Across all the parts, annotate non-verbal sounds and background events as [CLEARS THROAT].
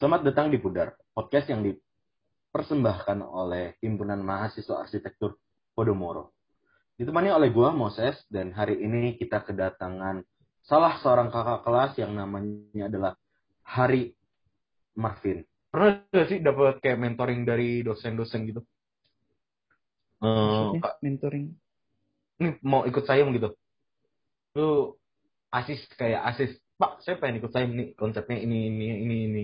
Selamat datang di Pudar, podcast yang dipersembahkan oleh Himpunan Mahasiswa Arsitektur Podomoro. Ditemani oleh gua Moses dan hari ini kita kedatangan salah seorang kakak kelas yang namanya adalah Hari Marvin. Pernah gak sih dapat kayak mentoring dari dosen-dosen gitu? Maksudnya Eh, Kak, mentoring. ini mau ikut sayem gitu. Lu asis kayak asis, Pak, saya pengen ikut sayem nih, konsepnya ini, ini, ini, ini.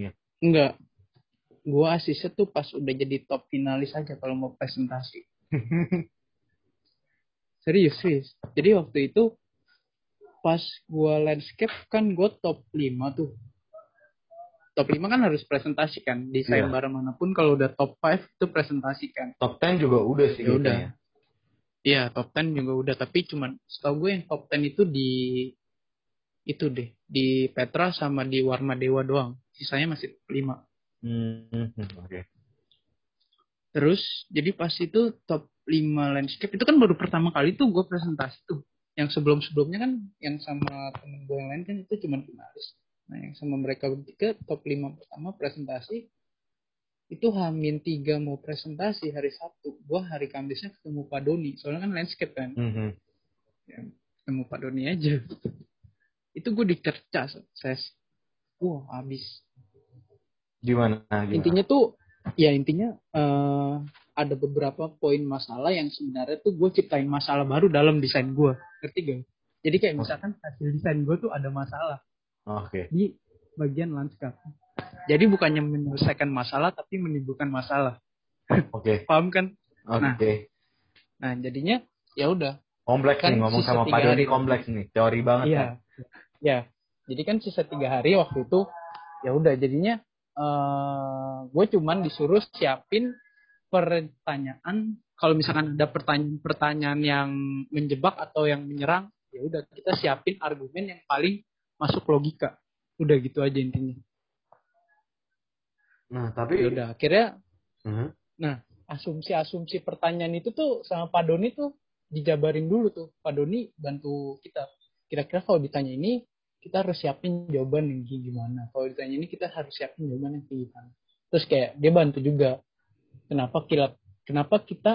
Enggak. Gua asisnya tuh pas udah jadi top finalis aja kalau mau presentasi. [LAUGHS] Serius, serius. Jadi waktu itu pas gua landscape kan gua top 5 tuh. Top 5 kan harus presentasi kan. Di Iya. sayembara mana pun kalau udah top 5 itu presentasi kan. Top 10 juga udah sih. Ya udah. Iya, top 10 juga udah. Tapi cuman setahu gue yang top 10 itu di itu deh. Di Petra sama di Warma Dewa doang. Sisanya masih 5. Hmm, oke. Terus jadi pas itu top 5 landscape itu kan baru pertama kali tuh gue presentasi tuh. Yang sebelum-sebelumnya kan yang sama temen gue yang lain kan itu cuma finalis. Nah yang sama mereka bertiga top 5 pertama presentasi itu Hamin 3 mau presentasi hari Sabtu. Gue hari Kamisnya ketemu Pak Doni. Soalnya kan landscape kan. Hmm, hmm. Ya, ketemu Pak Doni aja. itu gue dicerca ses. Wah habis. Gimana? Gimana? intinya tuh ya intinya eh, ada beberapa poin masalah yang sebenarnya tuh gue ciptain masalah baru dalam desain gue ngerti gak? jadi kayak misalkan hasil desain gue tuh ada masalah Oke. di bagian landscape jadi bukannya menyelesaikan masalah tapi menimbulkan masalah Oke. [LAUGHS] paham kan Oke. nah jadinya ya udah Kompleks Kan nih ngomong sama Pak Doni kompleks nih. Teori banget Iya. kan. Ya. Jadi kan sisa tiga hari waktu itu ya udah jadinya eh gue cuman disuruh siapin pertanyaan kalau misalkan ada pertanyaan-pertanyaan yang menjebak atau yang menyerang ya udah kita siapin argumen yang paling masuk logika. Udah gitu aja intinya. Nah, tapi Ya udah akhirnya Mhm. asumsi-asumsi pertanyaan itu tuh sama Pak Doni tuh dijabarin dulu tuh. Pak Doni bantu kita. Kira-kira kalau ditanya ini, kita harus siapin jawaban yang kayak gimana. Kalau ditanya ini, kita harus siapin jawaban yang kayak gimana. Terus kayak dia bantu juga. Kenapa kita, kenapa kita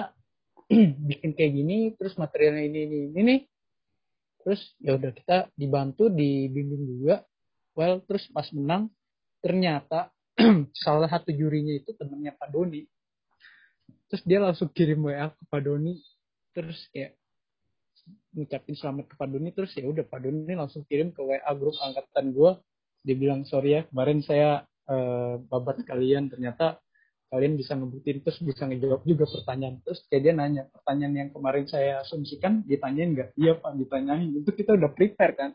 [CLEARS THROAT] bikin kayak gini, terus materialnya ini, ini, ini, nih. Terus ya udah kita dibantu, dibimbing juga. Well, terus pas menang, ternyata [CLEARS THROAT] salah satu jurinya itu temennya Pak Doni terus dia langsung kirim WA ke Pak Doni terus kayak ngucapin selamat ke Pak Doni terus ya udah Pak Doni langsung kirim ke WA grup angkatan gue dia bilang sorry ya kemarin saya eh, babat kalian ternyata kalian bisa ngebuktiin terus bisa ngejawab juga pertanyaan. Terus kayak dia nanya pertanyaan yang kemarin saya asumsikan ditanyain nggak? Iya pak ditanyain. Itu kita udah prepare kan?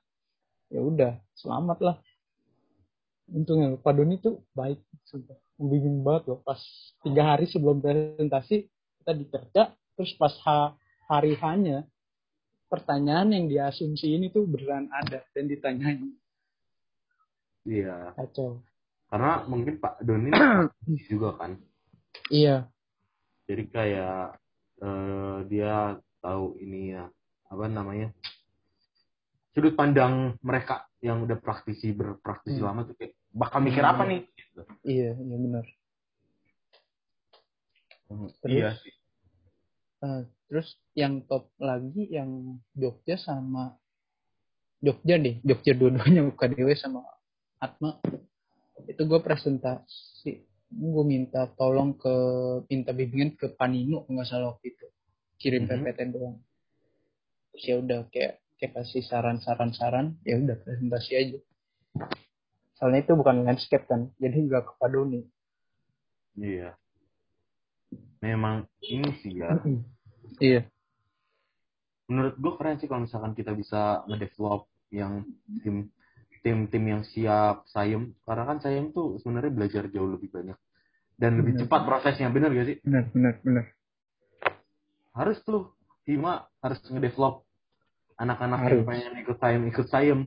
Ya udah selamat lah. Untungnya Pak Doni tuh baik sumpah. Membimbing banget loh. Pas tiga hari sebelum presentasi kita dikerja terus pas ha- hari hanya pertanyaan yang diasumsiin itu beneran ada dan ditanyain iya, kacau karena mungkin Pak Doni [CLEARS THROAT] juga kan. iya Jadi kayak eh, dia tahu ini ya apa namanya sudut pandang mereka yang udah praktisi berpraktisi Hmm. lama tuh kayak bakal mikir Hmm. apa nih? Gitu. iya iya benar Hmm, Terus? Iya sih. Eh, terus yang top lagi yang Jogja sama Jogja deh Jogja dua-duanya UKDW sama Atma. Itu gue presentasi gue minta tolong ke minta bimbingan ke Panino nggak salah waktu itu. Kirim Mhm. PPT doang. Terus ya udah kayak kayak kasih saran-saran saran ya udah presentasi aja. Soalnya itu bukan landscape kan jadi nggak ke Pak Doni Iya. Memang ini sih ya. iya. Menurut gue keren sih kalau misalkan kita bisa ngedevelop yang tim tim tim yang siap sayem. Karena kan sayem tuh sebenarnya belajar jauh lebih banyak. Dan lebih Benar. cepat prosesnya bener gak sih? Benar benar benar. Harus tuh Hima harus ngedevelop anak-anak yang pengen ikut sayem ikut sayem.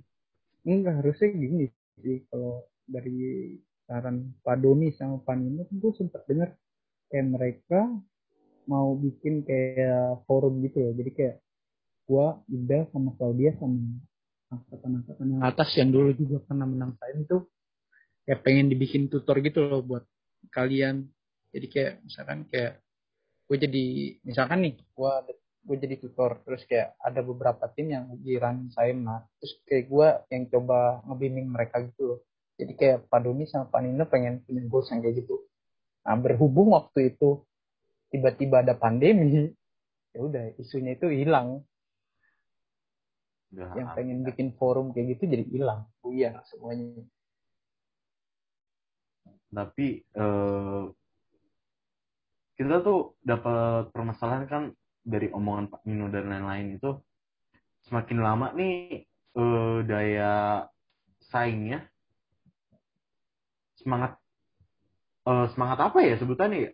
Enggak harusnya gini sih. Kalau dari saran Pak Doni sama Pak Nino kan gue sempat dengar kayak mereka mau bikin kayak forum gitu ya. Jadi kayak gua Ida sama Claudia sama angkatan-angkatan yang atas yang dulu juga pernah menang saya itu kayak pengen dibikin tutor gitu loh buat kalian. Jadi kayak misalkan kayak gue jadi misalkan nih gue gue jadi tutor terus kayak ada beberapa tim yang lagi run saya nah terus kayak gue yang coba ngebimbing mereka gitu loh. Jadi kayak Pak Doni sama Pak Nino pengen punya goals yang kayak gitu nah berhubung waktu itu tiba-tiba ada pandemi ya udah isunya itu hilang. Udah, yang pengen bikin forum kayak gitu jadi hilang. Oh iya semuanya. Tapi eh, kita tuh dapat permasalahan kan dari omongan Pak Nino dan lain-lain itu semakin lama nih eh, daya saingnya semangat eh, semangat apa ya sebutannya ya?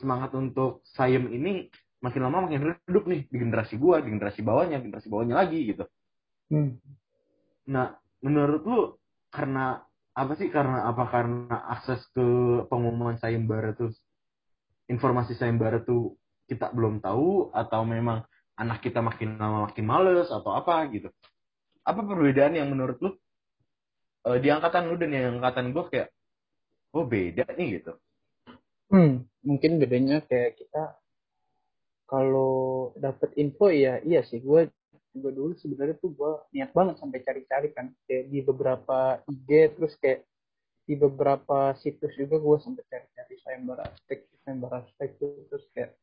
semangat untuk sayem ini makin lama makin redup nih di generasi gua, di generasi bawahnya, generasi bawahnya lagi gitu. hmm. Nah, menurut lu karena apa sih? Karena apa? Karena akses ke pengumuman sayembara tuh informasi sayembara tuh kita belum tahu atau memang anak kita makin lama makin males atau apa gitu. Apa perbedaan yang menurut lu eh, di angkatan lu dan yang angkatan gua kayak oh beda nih gitu. Hmm. mungkin bedanya kayak kita kalau dapet info ya iya sih gue juga dulu sebenarnya tuh gue niat banget sampai cari-cari kan kayak di beberapa IG terus kayak di beberapa situs juga gue sampai cari-cari sayembara aspek sayembara aspek tuh terus kayak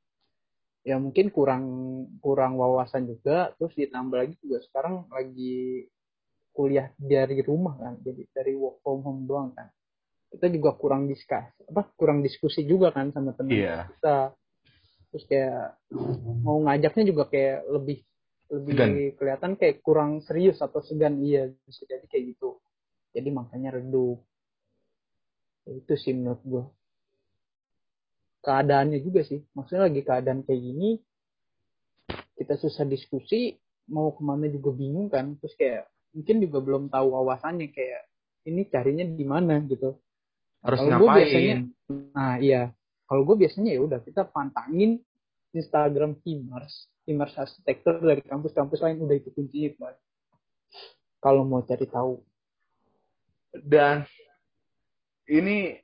ya mungkin kurang kurang wawasan juga terus ditambah lagi juga sekarang lagi kuliah dari rumah kan jadi dari work from home doang kan kita juga kurang diskus apa kurang diskusi juga kan sama teman Iya. kita. Terus kayak mau ngajaknya juga kayak lebih lebih Segan. kelihatan kayak kurang serius atau segan. Iya bisa jadi kayak gitu. Jadi makanya redup. Ya, itu sih menurut gue keadaannya juga sih. Maksudnya lagi keadaan kayak gini kita susah diskusi mau ke mana juga bingung kan. Terus kayak mungkin juga belum tahu wawasannya kayak ini carinya di mana? gitu Harus gue ngapain? biasanya, nah iya, kalau gue biasanya ya udah kita pantangin Instagram Timers, Timers arsitektur dari kampus-kampus lain. Udah itu kuncinya kemarin. Kalau mau cari tahu, dan ini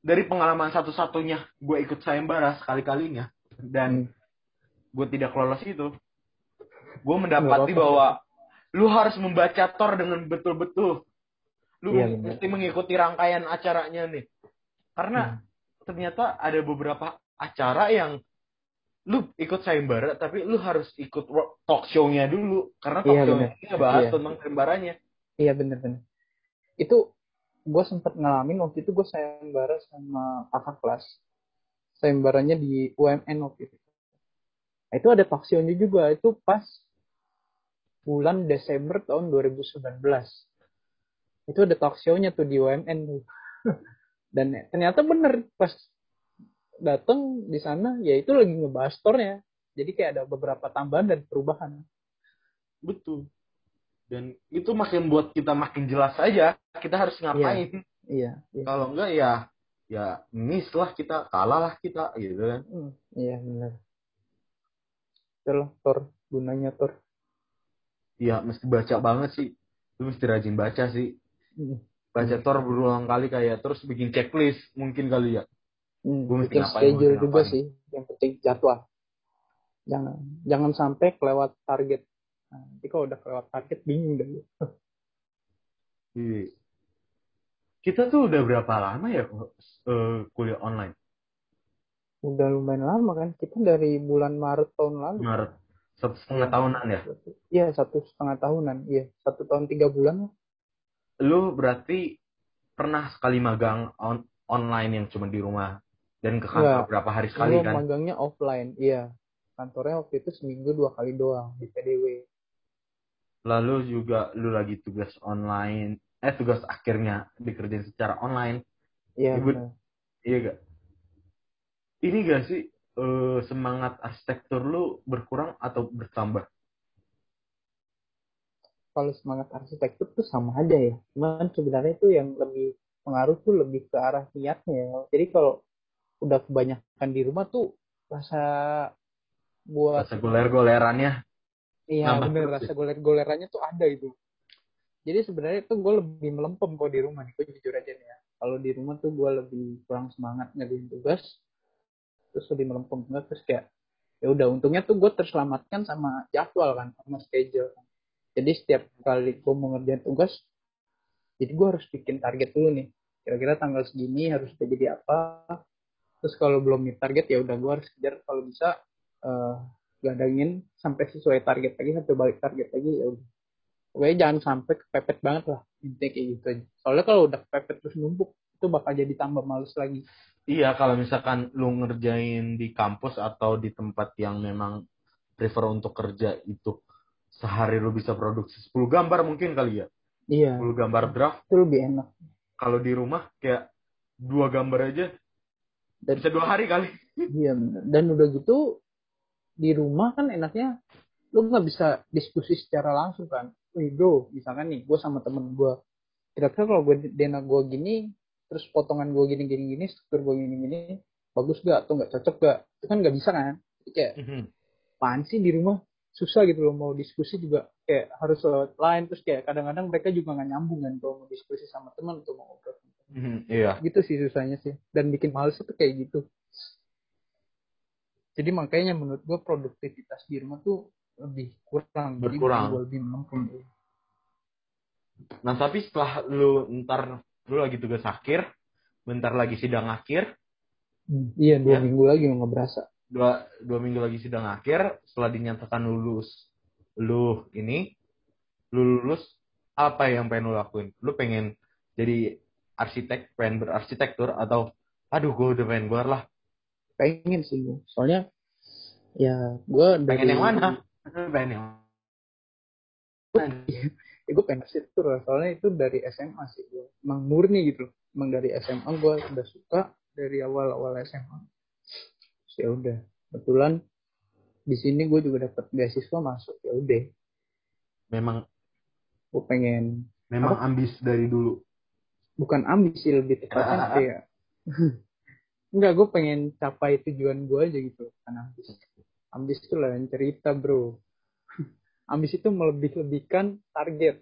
dari pengalaman satu-satunya gue ikut sayembara sekali-kalinya. Dan Hmm. gue tidak lolos itu. Gue mendapati bahwa lu harus membaca tor dengan betul-betul lu Iya, mesti mengikuti rangkaian acaranya nih karena Hmm. ternyata ada beberapa acara yang lu ikut sayembara tapi lu harus ikut talk show-nya dulu karena talk Iya, show-nya bahas Iya. tentang sayembaranya iya bener-bener. Itu gue sempet ngalamin waktu itu gue sayembara sama kakak kelas. Sayembaranya di UMN waktu itu. Nah, itu ada talkshow-nya juga. Itu pas bulan Desember tahun 2019. Itu ada talkshow-nya tuh di UMN tuh. [LAUGHS] Dan ternyata bener pas datang di sana ya itu lagi ngebahas store-nya. Jadi kayak ada beberapa tambahan dan perubahan. betul dan itu makin buat kita makin jelas aja kita harus ngapain Iya, iya. kalau enggak ya ya miss lah kita kalah lah kita gitu kan Hmm, iya benar. Itulah Tor gunanya Tor. ya mesti baca banget sih lu mesti rajin baca sih. Baca tor berulang kali kayak terus bikin checklist mungkin kali ya Hmm, mesti bikin ngapain, schedule mesti juga sih. Yang penting jadwal. Jangan jangan sampai kelewat target. Nah, nanti kalau udah kelewat target bingung deh. [LAUGHS] Iya. kita tuh udah berapa lama ya eh, kuliah online Udah lumayan lama kan. Kita dari bulan Maret tahun lalu. Maret satu setengah tahunan ya Iya satu setengah tahunan. Iya satu tahun tiga bulan. Lu berarti pernah sekali magang on- online yang cuma di rumah dan ke kantor Enggak. berapa hari sekali Gua kan magangnya offline. Iya. Kantornya waktu itu seminggu dua kali doang di PDW. lalu juga lu lagi tugas online eh tugas akhirnya dikerjain secara online Iya Ibu- iya gak ini gak sih eh, semangat arsitektur lu berkurang atau bertambah Kalau semangat arsitektur tuh sama aja ya. Cuman sebenarnya itu yang lebih pengaruh tuh lebih ke arah niatnya. ya. Jadi kalau udah kebanyakan di rumah tuh rasa buat rasa goler-golerannya iya bener rasa goler-golerannya tuh ada itu. Jadi sebenarnya tuh gue lebih melempem kalau di rumah nih, gue jujur aja nih ya. kalau di rumah tuh gue lebih kurang semangat ngerjain tugas terus lebih melempem banget terus kayak ya udah untungnya tuh gue terselamatkan sama jadwal kan sama schedule kan. Jadi setiap kali gue mau ngerjain tugas jadi gue harus bikin target dulu nih. Kira-kira tanggal segini harus jadi apa? Terus kalau belum meet target ya udah gue harus kejar. Kalau bisa uh, gadangin sampai sesuai target lagi sampai balik target lagi ya udah. Pokoknya jangan sampai kepepet banget lah intinya kayak gitu aja. Soalnya kalau udah kepepet terus numpuk itu bakal jadi tambah males lagi. Iya kalau misalkan lu ngerjain di kampus atau di tempat yang memang prefer untuk kerja itu sehari lu bisa produksi 10 gambar mungkin kali ya? Iya. 10 gambar draft. Itu lebih enak. Kalau di rumah kayak dua gambar aja. Dan, bisa dua hari kali. Iya dan udah gitu di rumah kan enaknya lu nggak bisa diskusi secara langsung kan. Wih bro misalkan nih gue sama temen gue kira-kira kalau gue dena gue gini terus potongan gue gini gini gini struktur gue gini gini bagus gak atau nggak cocok gak itu kan nggak bisa kan? Jadi kayak mm-hmm. pan sih di rumah susah gitu loh mau diskusi juga kayak harus lewat lain terus kayak kadang-kadang mereka juga nggak nyambung kan kalau mau diskusi sama teman atau mau ngobrol mm-hmm, iya. Gitu sih susahnya sih. Dan bikin males itu kayak gitu. Jadi makanya menurut gue produktivitas di rumah tuh lebih kurang. Berkurang. jadi lebih mampu nah tapi setelah lu ntar lu lagi tugas akhir bentar lagi sidang akhir. Hmm, iya dua ya. minggu lagi nggak berasa dua dua minggu lagi sidang akhir setelah dinyatakan lulus lu ini lu lulus apa yang pengen lu lakuin? Lu pengen jadi arsitek pengen berarsitektur atau aduh gue udah pengen keluar lah. Pengen sih gue soalnya ya gue pengen dari, yang mana? [LAUGHS] pengen yang [LAUGHS] ya gue pengen arsitektur lah. Soalnya itu dari SMA sih gue emang murni gitu emang dari SMA gue udah suka dari awal awal SMA ya udah kebetulan di sini gue juga dapat beasiswa masuk ya udah memang gue pengen memang apa? ambis dari dulu bukan ambis sih lebih tepatnya ah. kayak [LAUGHS] Enggak, gue pengen capai tujuan gue aja gitu. Kan ambis. Ambis itu yang cerita bro. [LAUGHS] Ambis itu melebih-lebihkan target.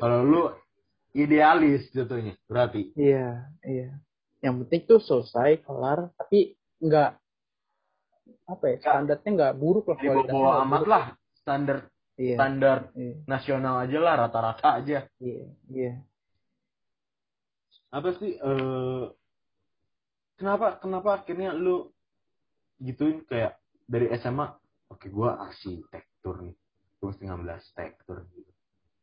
Kalau lu idealis jatuhnya, berarti. Iya, iya. Yang penting tuh selesai, kelar, tapi nggak apa ya standarnya nggak buruk lah kualitasnya bawa amat lah standar iya, standar iya. nasional aja lah rata-rata aja. Iya iya. Apa sih uh, kenapa kenapa akhirnya lu gituin? Kayak dari SMA oke okay, gue arsitektur nih. Gue mesti ngambil arsitektur gitu.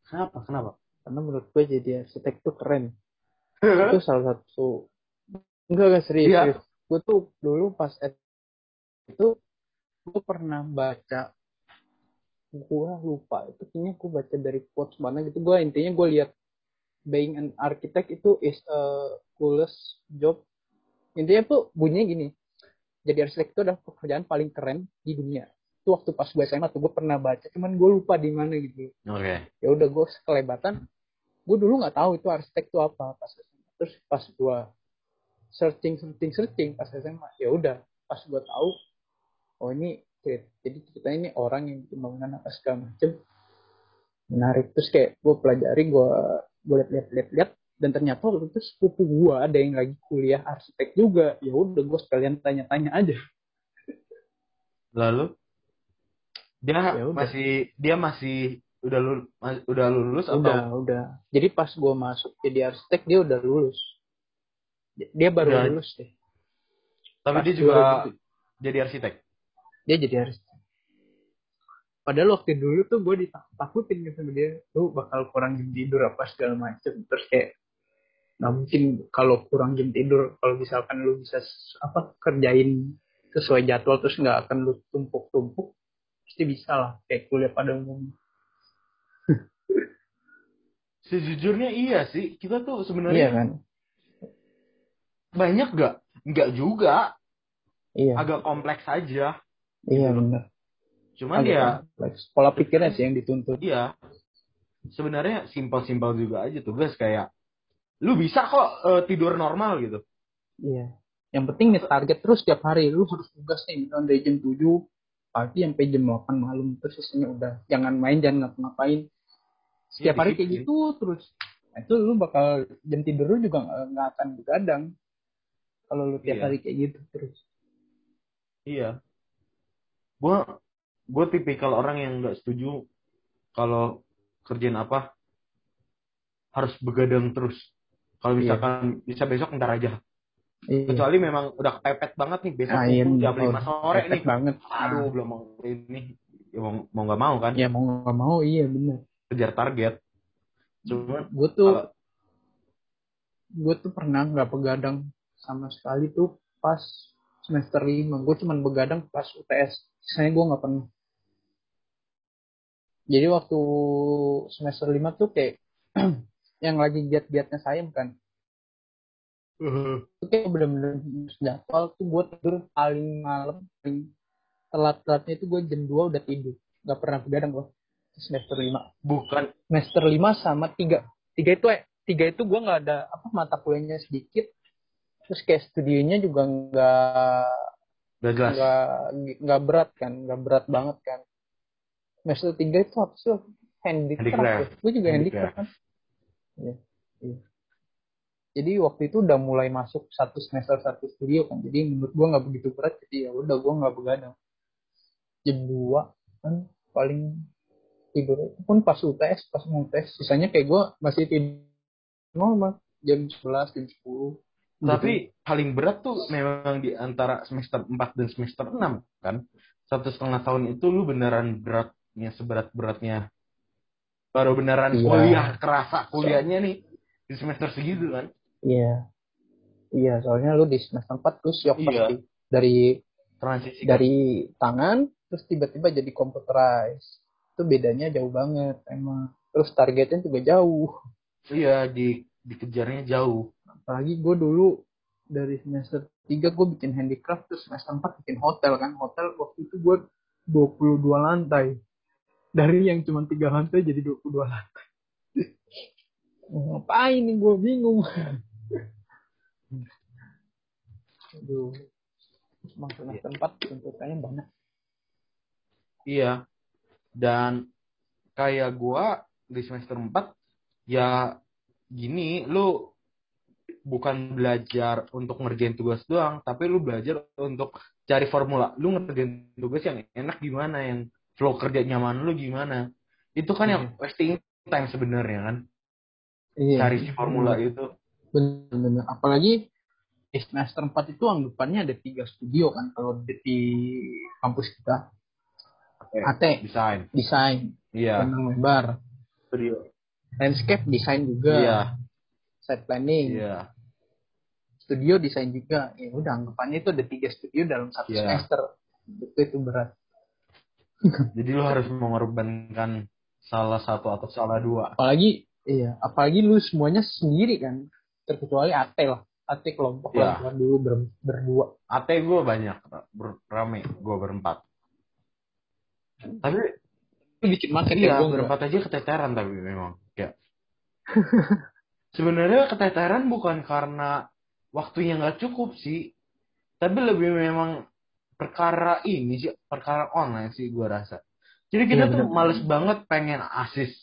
Kenapa kenapa? Karena menurut gue jadi arsitektur keren. [LAUGHS] Itu salah satu enggak enggak serius, iya. serius. gue tuh dulu pas itu gue pernah baca gue lupa itu kayaknya gue baca dari quotes mana gitu gue intinya gue lihat being an architect itu is a coolest job intinya tuh bunyinya gini jadi arsitek itu adalah pekerjaan paling keren di dunia itu waktu pas gue SMA tuh gue pernah baca cuman gue lupa di mana gitu oke okay. ya udah gue sekelebatan gue dulu nggak tahu itu arsitek itu apa pas terus pas gue searching searching searching pas SMA ya udah pas gue tahu oh ini jadi ceritanya ini orang yang pembangunan apa segala macem. Menarik. Terus kayak gue pelajari gue gue lihat lihat lihat dan ternyata waktu itu sepupu gue ada yang lagi kuliah arsitek juga. Ya udah gue sekalian tanya-tanya aja. Lalu? Dia ya masih dia masih udah lulus udah lulus atau? udah. Udah jadi pas gue masuk jadi arsitek dia udah lulus dia baru udah. lulus deh tapi pas dia juga lulus. jadi arsitek dia jadi arsitek padahal waktu dulu tuh gue ditakutin gitu sama dia lu bakal kurang tidur apa segala macem terus kayak Nah mungkin kalau kurang jam tidur, kalau misalkan lu bisa apa kerjain sesuai jadwal terus nggak akan lu tumpuk-tumpuk, pasti bisa lah kayak kuliah pada umumnya. [LAUGHS] Sejujurnya iya sih, kita tuh sebenarnya iya kan? Banyak gak? Nggak juga. Iya. Agak kompleks aja. Iya gitu. benar. Cuman Agak ya kompleks. pola pikirnya sih yang dituntut. Iya. Sebenarnya simpel-simpel juga aja tuh guys kayak lu bisa kok uh, tidur normal gitu. Iya. Yang penting nih target terus setiap hari lu harus tugas nih misalnya dari jam 7 pagi sampai jam 8 malam terus udah jangan main jangan ngapa-ngapain. Setiap ya, hari kayak gitu terus. Nah, itu lu bakal jam tidur lu juga nggak nggak akan begadang kalau lu tiap Iya. hari kayak gitu terus. Iya. Gue gue tipikal orang yang nggak setuju kalau kerjaan apa harus begadang terus. Kalau Iya. misalkan bisa besok ntar aja. Iya. Kecuali memang udah kepepet banget nih besok Ah, nih iya, jam bener. 5 sore nih. banget. Aduh, belum mau ini. Ya, mau mau nggak mau kan Ya mau nggak mau iya bener. kejar target. Cuman Gue tuh kalau gue tuh pernah nggak begadang sama sekali tuh pas semester lima. Gue cuman begadang pas UTS sisanya gue nggak pernah. Jadi waktu semester lima tuh kayak [CLEARS THROAT] yang lagi giat-giatnya saya kan. Itu kayak bener-bener jadwal tuh gue tidur paling malam paling telat-telatnya itu gue jam 2 udah tidur. Nggak pernah begadang gue semester lima. Bukan. Semester lima sama tiga. Tiga itu eh, tiga itu gue nggak ada apa mata kuliahnya sedikit terus kayak studionya juga nggak nggak nggak berat kan nggak berat banget kan. Semester tiga itu apa sih? Handicraft, ya? gue juga handicraft kan. Iya, iya. jadi waktu itu udah mulai masuk satu semester satu studio kan. Jadi menurut gue nggak begitu berat jadi ya udah gue nggak begadang. Jam dua kan paling tidur pun pas UTS pas mau UTS sisanya kayak gue masih tidur normal. Jam 11 jam 10 Tapi paling berat tuh memang di antara semester 4 dan semester 6 kan. Satu setengah tahun itu lu beneran beratnya seberat-beratnya. Baru beneran Iya. kuliah, kerasa kuliahnya nih di semester segitu kan. Iya. Iya, soalnya lu di semester 4 lu syok Iya. pasti. Dari Transisi kan. dari tangan terus tiba-tiba jadi computerized. Itu bedanya jauh banget emang. Terus targetnya juga jauh. Iya, di dikejarnya jauh. Apalagi gue dulu dari semester 3 gue bikin handicraft terus semester 4 bikin hotel kan. Hotel waktu itu gue 22 lantai. Dari yang cuma 3 lantai jadi 22 lantai. [LAUGHS] Ngapain nih gue bingung. [LAUGHS] Aduh. Emang semester 4 tuntutannya banyak. Iya. Dan kayak gua di semester 4 ya gini, lu bukan belajar untuk ngerjain tugas doang, tapi lu belajar untuk cari formula. Lu ngerjain tugas yang enak gimana, yang flow kerja nyaman lu gimana. Itu kan yang wasting time sebenarnya kan. Iya. Cari si formula itu. Bener-bener. Apalagi di semester 4 itu anggapannya ada tiga studio kan kalau di, kampus kita. AT, Desain. desain, Iya. benang lebar, Studio. landscape desain juga, Iya. site planning, Iya. Studio desain juga. Ya udah anggapannya itu ada tiga studio dalam satu Iya. semester. Itu itu berat. [LAUGHS] Jadi lu harus mengorbankan salah satu atau salah dua. Apalagi iya, apalagi lu semuanya sendiri kan. Terkecuali AT lah. AT kelompok Iya. lah dulu ber- berdua. AT gue banyak, ber- rame, gue berempat. Tapi Lu bikin market iya, ya, gua enggak. berempat aja keteteran tapi memang. Kayak. [LAUGHS] Sebenarnya keteteran bukan karena waktunya nggak cukup sih, tapi lebih memang perkara ini sih, perkara online sih gue rasa. Jadi kita Iya, tuh bener. males banget pengen asis.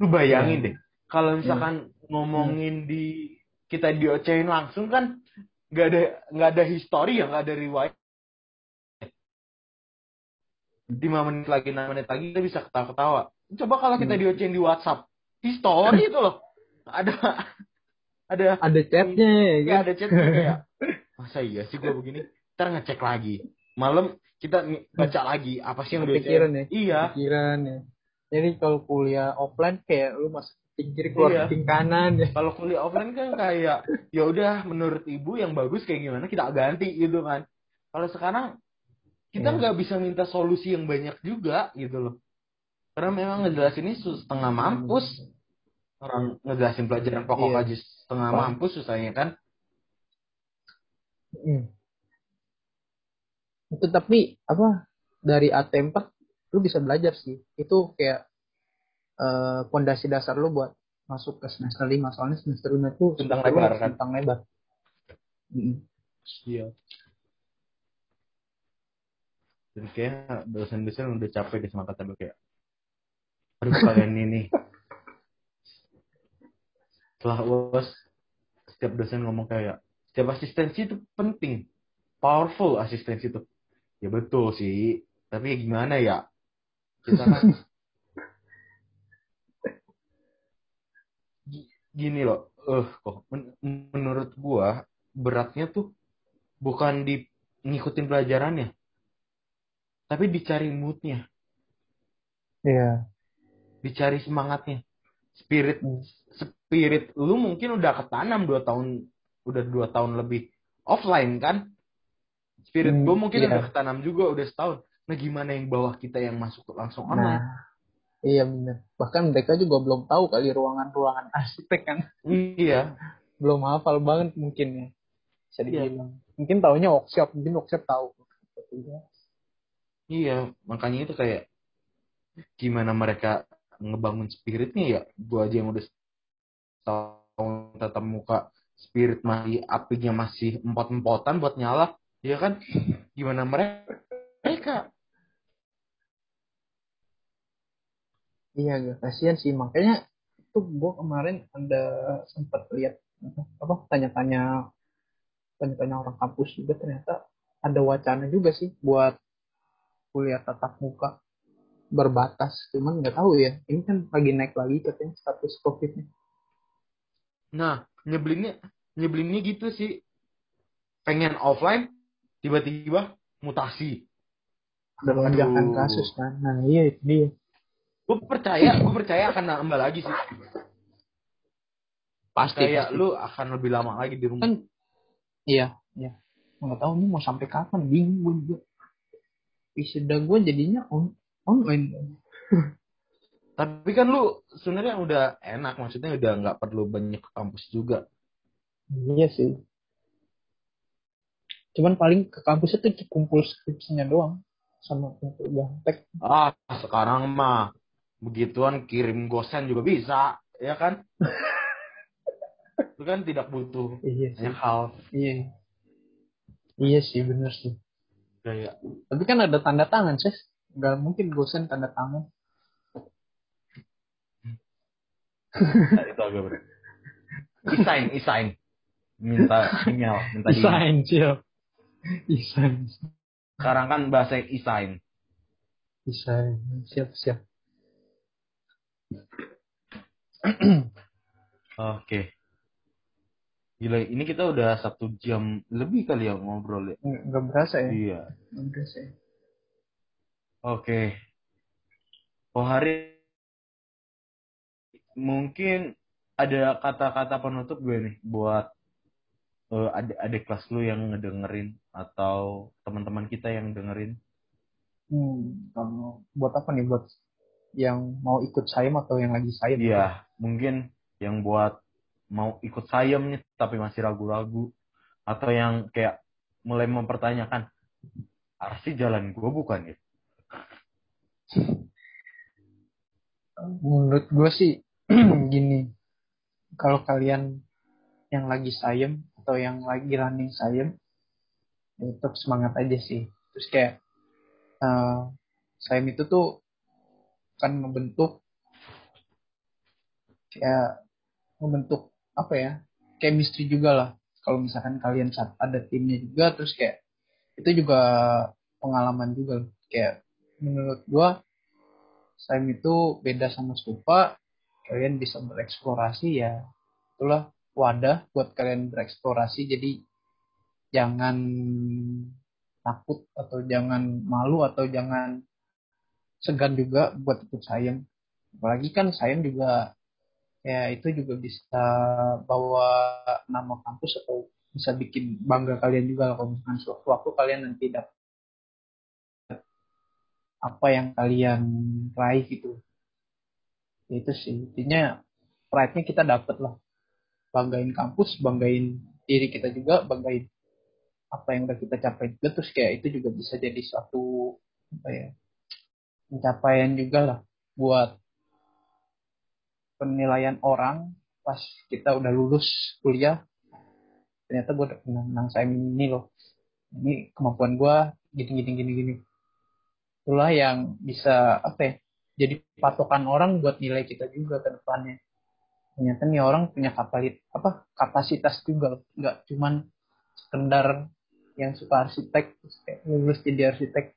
Lu bayangin Iya. deh, kalau misalkan ngomongin di kita diocehin langsung kan nggak ada nggak ada histori ya nggak ada riwayat lima menit lagi enam menit lagi kita bisa ketawa-ketawa coba kalau kita Hmm. diocehin di WhatsApp histori itu loh ada ada Ada chatnya ya ya kan? ada chat kayak [LAUGHS] masa iya sih gue begini ntar ngecek lagi malam kita ng- baca lagi apa sih yang Kepikiran diocehin ya? iya Pikiran ya. Jadi kalau kuliah offline kayak lu masuk kuping kiri keluar Iya. kuping kanan ya. kalau kuliah offline kan kayak ya udah menurut ibu yang bagus kayak gimana kita ganti gitu kan kalau sekarang kita Iya. nggak bisa minta solusi yang banyak juga gitu loh karena memang ngejelasin ini setengah mampus orang ngejelasin pelajaran pokok Iya. aja setengah mampus susahnya kan Hmm. Itu tapi apa dari AT4 lu bisa belajar sih. Itu kayak eh, pondasi dasar lu buat masuk ke semester 5 soalnya semester 5 itu Tentang lebar, kan? Tentang lebar. Mm. iya jadi kayak dosen-dosen udah capek deh sama kata gue kayak aduh kalian ini setelah uas setiap dosen ngomong kayak setiap asistensi itu penting. Powerful asistensi itu. Ya betul sih. Tapi ya gimana ya? Kita kan [LAUGHS] gini loh. Eh kok men- menurut gua beratnya tuh bukan di ngikutin pelajarannya tapi dicari moodnya. Iya. dicari semangatnya spirit spirit lu mungkin udah ketanam dua tahun udah dua tahun lebih offline kan spirit Hmm, gue mungkin iya. udah ketanam juga udah setahun nah gimana yang bawah kita yang masuk langsung online Nah, iya benar. Bahkan mereka juga belum tahu kali ruangan-ruangan arsitek kan. iya [LAUGHS] Belum hafal banget mungkin ya. Bisa Iya. dibilang. Mungkin taunya workshop, mungkin workshop tahu. iya makanya itu kayak gimana mereka ngebangun spiritnya ya gue aja yang udah setahun tatap muka spirit masih apinya masih empot-empotan buat nyala ya kan? Gimana mereka? Iya, agak kasihan sih. Makanya tuh gue kemarin ada sempat lihat apa tanya-tanya tanya-tanya orang kampus juga ternyata ada wacana juga sih buat kuliah tatap muka berbatas. Cuman nggak tahu ya. Ini kan lagi naik lagi katanya status COVID-nya. Nah, nyebelinnya nyebelinnya gitu sih. Pengen offline, tiba-tiba mutasi. Ada lonjakan kasus kan. Nah iya itu dia. Gue percaya, gue percaya akan nambah lagi sih. Pasti Kayak pasti. lu akan lebih lama lagi di rumah. kan iya iya nggak tahu nih mau sampai kapan bingung gue juga wisuda gue jadinya on online Tapi kan lu sebenarnya udah enak, maksudnya udah nggak perlu banyak ke kampus juga. iya sih. Cuman paling ke kampus itu kumpul skripsinya doang sama kumpul gaptek Ah, sekarang mah begituan kirim gosen juga bisa, ya kan? [LAUGHS] Itu kan tidak butuh iya sih. banyak hal. Iya. Iya sih bener sih. Kayak tapi kan ada tanda tangan sih nggak mungkin dosen tanda tangan Nah, itu agak berat. Isain, isain. Minta email, minta di desain siap desain Sekarang kan bahasa isain. desain siap siap Oke. Gila, ini kita udah satu jam lebih kali ya ngobrol ya. nggak nggak berasa ya Iya. nggak berasa ya Oke. Oh hari mungkin ada kata-kata penutup gue nih buat eh, adik, adik kelas lu yang ngedengerin atau teman-teman kita yang dengerin. Hmm, kalau buat apa nih buat yang mau ikut sayem atau yang lagi sayem? Iya, mungkin yang buat mau ikut sayem nih tapi masih ragu-ragu atau yang kayak mulai mempertanyakan arsi jalan gue bukan ya? Menurut gue sih [CLEARS THROAT] gini, kalau kalian yang lagi sayem atau yang lagi running sayem, ya tetap semangat aja sih. Terus kayak eh, sayem itu tuh kan membentuk kayak membentuk apa ya chemistry juga lah. Kalau misalkan kalian ada timnya juga terus kayak itu juga pengalaman juga. Kayak menurut gua Saim itu beda sama stupa kalian bisa bereksplorasi ya. Itulah wadah buat kalian bereksplorasi. Jadi jangan takut atau jangan malu atau jangan segan juga buat ikut sayem apalagi kan sayem juga ya itu juga bisa bawa nama kampus atau bisa bikin bangga kalian juga. Kalau misalkan suatu waktu kalian nanti dapat apa yang kalian raih gitu. Itu sih. Intinya pride-nya kita dapat lah. Banggain kampus banggain diri kita juga banggain apa yang udah kita capai juga. Terus kayak itu juga bisa jadi suatu apa ya pencapaian juga lah buat penilaian orang pas kita udah lulus kuliah. Ternyata gue udah pernah menang saya ini loh. Ini kemampuan gue gini gini gini gini itulah yang bisa apa ya jadi patokan orang buat nilai kita juga ke depannya. Ternyata nih orang punya kapalit apa kapasitas juga. Nggak cuman sekedar yang suka arsitek terus kayak lulus jadi arsitek.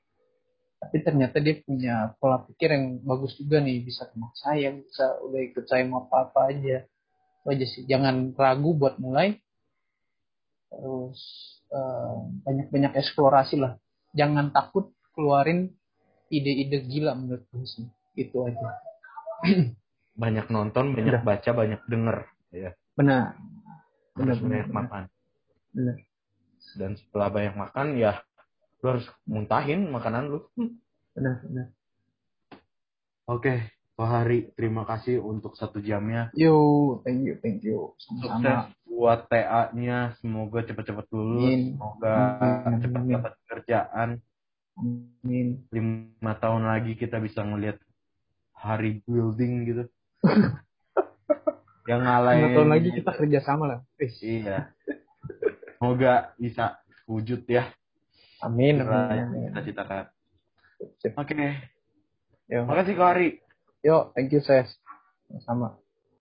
Tapi ternyata dia punya pola pikir yang bagus juga nih. Bisa kenal saya bisa udah ikut saya mau apa apa aja. Itu aja sih. Jangan ragu buat mulai. Terus eh, banyak-banyak eksplorasi lah. Jangan takut keluarin ide-ide gila menurut gue sih. Itu aja. [CLEARS THROAT] Banyak nonton banyak Udah. baca banyak denger. Ya benar. Benar, harus benar, banyak benar. makan. benar. Dan setelah banyak makan ya lu harus muntahin makanan lu. Benar benar. Oke Pak Hari terima kasih untuk satu jamnya. Yo thank you thank you. Sukses buat TA-nya semoga cepat-cepat lulus. Amin. semoga cepat dapat pekerjaan amin. Lima tahun lagi kita bisa ngelihat hari building gitu. [LAUGHS] Yang lima ngalahin tahun lagi kita kerja sama lah. Iya. Semoga bisa wujud ya. Amin kita citakan Sip. oke. Yo. makasih Kak Hari Yo, thank you, Ses. Sama.